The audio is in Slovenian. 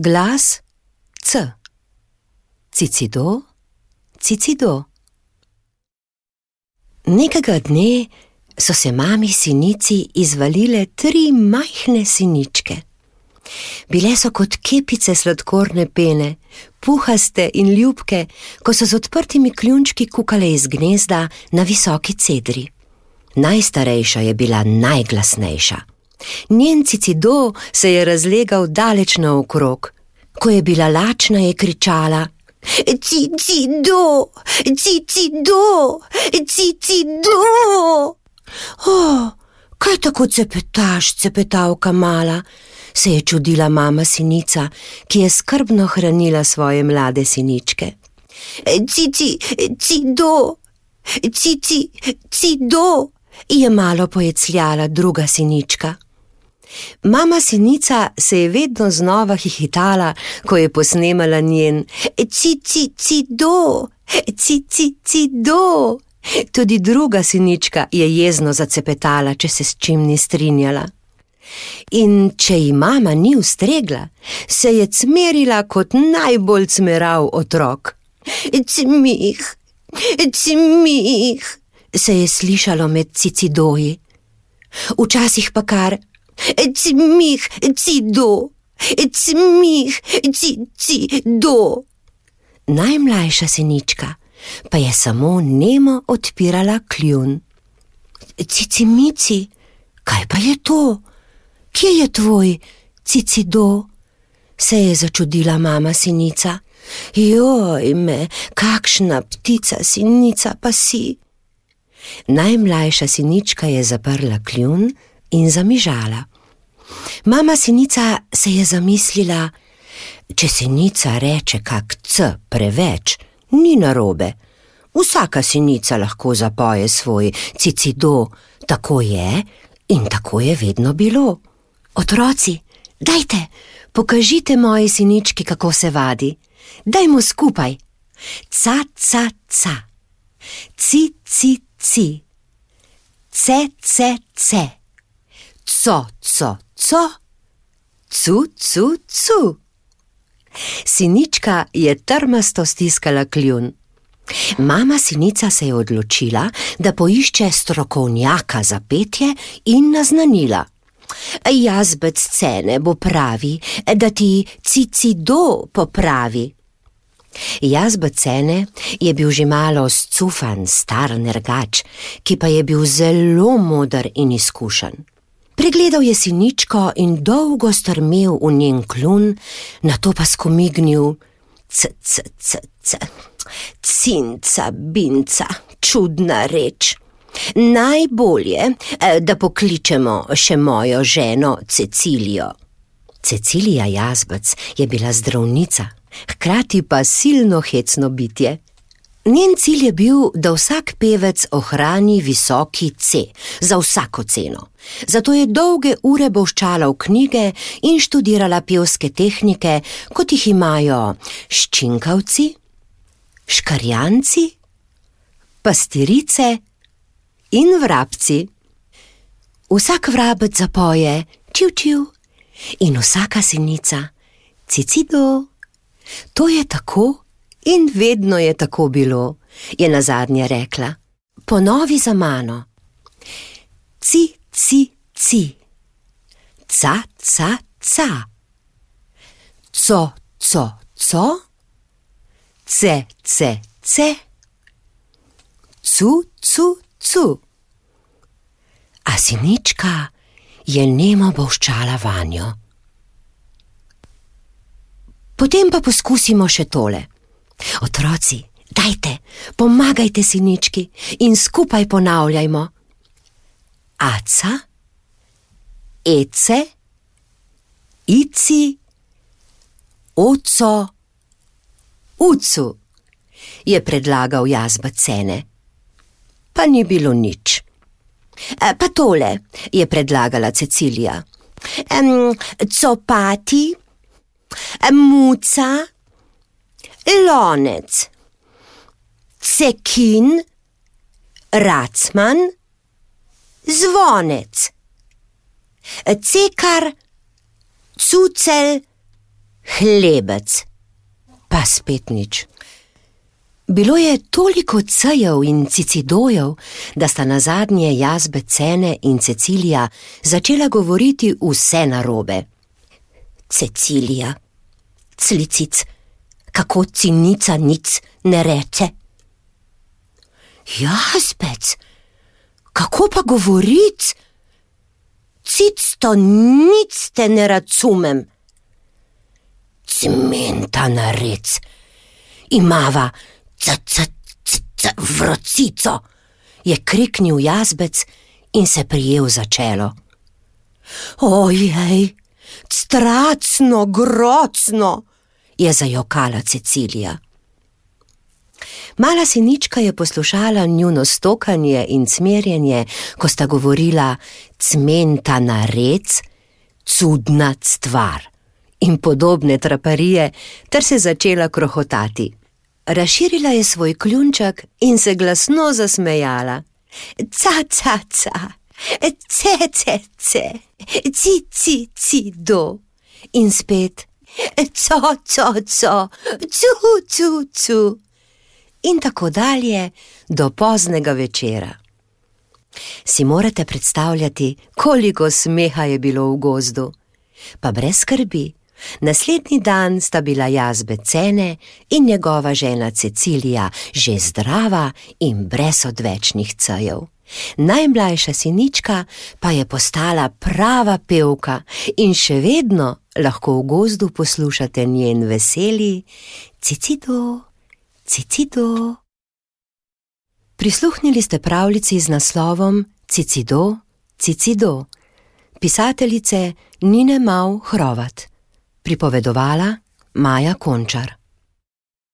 Glas C. Cicido, cicido. Nekega dne so se mami sinici izvalile tri majhne siničke. Bile so kot kepice sladkorne pene, puhaste in ljubke, ko so z odprtimi kljunčki kukale iz gnezda na visoki cedri. Najstarejša je bila najglasnejša. Njen cicido se je razlegal daleč naokrog. Ko je bila lačna, je kričala: Cicido, cicido, cicido! O, kaj tako cepetaš, cepetavka mala? se je čudila mama sinica, ki je skrbno hranila svoje mlade siničke. Cici, cido, cici, cido, je malo pojecljala druga sinička. Mama sinica se je vedno znova hihitala, ko je posnemala njen cici, cido, cici, cido. Tudi druga sinička je jezno zacepetala, če se s čim ni strinjala. In če ji mama ni ustregla, se je cmerila kot najbolj cmerav otrok. Cmih, cmih, se je slišalo med cicidoji. Včasih pa kar cmih, cido, cmih, cido. Najmlajša sinička pa je samo nemo odpirala kljun. Cicimici, kaj pa je to? Kje je tvoj cicido? se je začudila mama sinica. Joj, me, kakšna ptica sinica pa si. Najmlajša sinička je zaprla kljun in zamižala. Mama sinica se je zamislila, če sinica reče kak c preveč, ni narobe. Vsaka sinica lahko zapoje svoj cicido, tako je in tako je vedno bilo. Otroci, dajte, pokažite moji sinički, kako se vadi. Dajmo skupaj. Ca, ca, ca. Ci, ci, ci. Ce, ce, ce. Co, co, co. Cu, cu, cu. Sinička je trmasto stiskala kljun. Mama sinica se je odločila, da poišče strokovnjaka za petje in naznanila. Jazbec cene bo pravi, da ti cici do popravi. Jazbec cene je bil že malo scufan, star nergač, ki pa je bil zelo modar in izkušen. Pregledal je siničko in dolgo strmel v njen klun, na to pa skomignil: C, c, c, c, cinca, binca, čudna reč. Najbolje, da pokličemo še mojo ženo Cecilijo. Cecilija Jazbec je bila zdravnica, hkrati pa silno hecno bitje. Njen cilj je bil, da vsak pevec ohrani visoki C za vsako ceno. Zato je dolge ure boščala v knjige in študirala pevske tehnike, kot jih imajo ščinkavci, škarjanci, pastirice in vrabci. Vsak vrabec zapoje čivčiv in vsaka sinica cicido. To je tako in vedno je tako bilo, je na zadnje rekla. Ponovi za mano. Ci, ci, ci. Ca, ca, ca. Co, co, co. Ce, ce, ce. Cu, cu, cu. A sinička je nemo boščala vanjo. Potem pa poskusimo še tole. Otroci, dajte, pomagajte sinički in skupaj ponavljajmo. Aca, ece, ici, oco, ucu, je predlagal jazba cene. Pa ni bilo nič. E, pa tole je predlagala Cecilija. Um, copati, muca, lonec, cekin, racman, zvonec, cekar, cucel, hlebec, pa spet nič. Bilo je toliko cejev in cicidojev, da sta na zadnje jazbe Cene in Cecilija začela govoriti vse narobe. Cecilija, clicic, kako cinica nic ne reče. Jazbec, kako pa govoric? Cicto nic te ne razumem. Cmenta na rec, imava vrocico, je kriknil jazbec in se prijel za čelo. Ojej, stracno, grocno, je zajokala Cecilija. Mala sinička je poslušala njuno stokanje in smerjenje, ko sta govorila: Cmenta na rec, čudna stvar in podobne traparije, ter se začela krohotati. Razširila je svoj kljunček in se glasno zasmejala. Ca, ca, ca, ce, ce, ce, ci, ci, ci, do. In spet, co, co, co, cu, cu, cu. In tako dalje do poznega večera. Si morate predstavljati, koliko smeha je bilo v gozdu, pa brez skrbi. Naslednji dan sta bila jazbe Cene in njegova žena Cecilija že zdrava in brez odvečnih cejev. Najmlajša sinička pa je postala prava pevka in še vedno lahko v gozdu poslušate njen veseli cicido, cicido. Prisluhnili ste pravljici z naslovom Cicido, cicido, pisateljice Nine Mau Hrovat pripovedovala Maja Končar.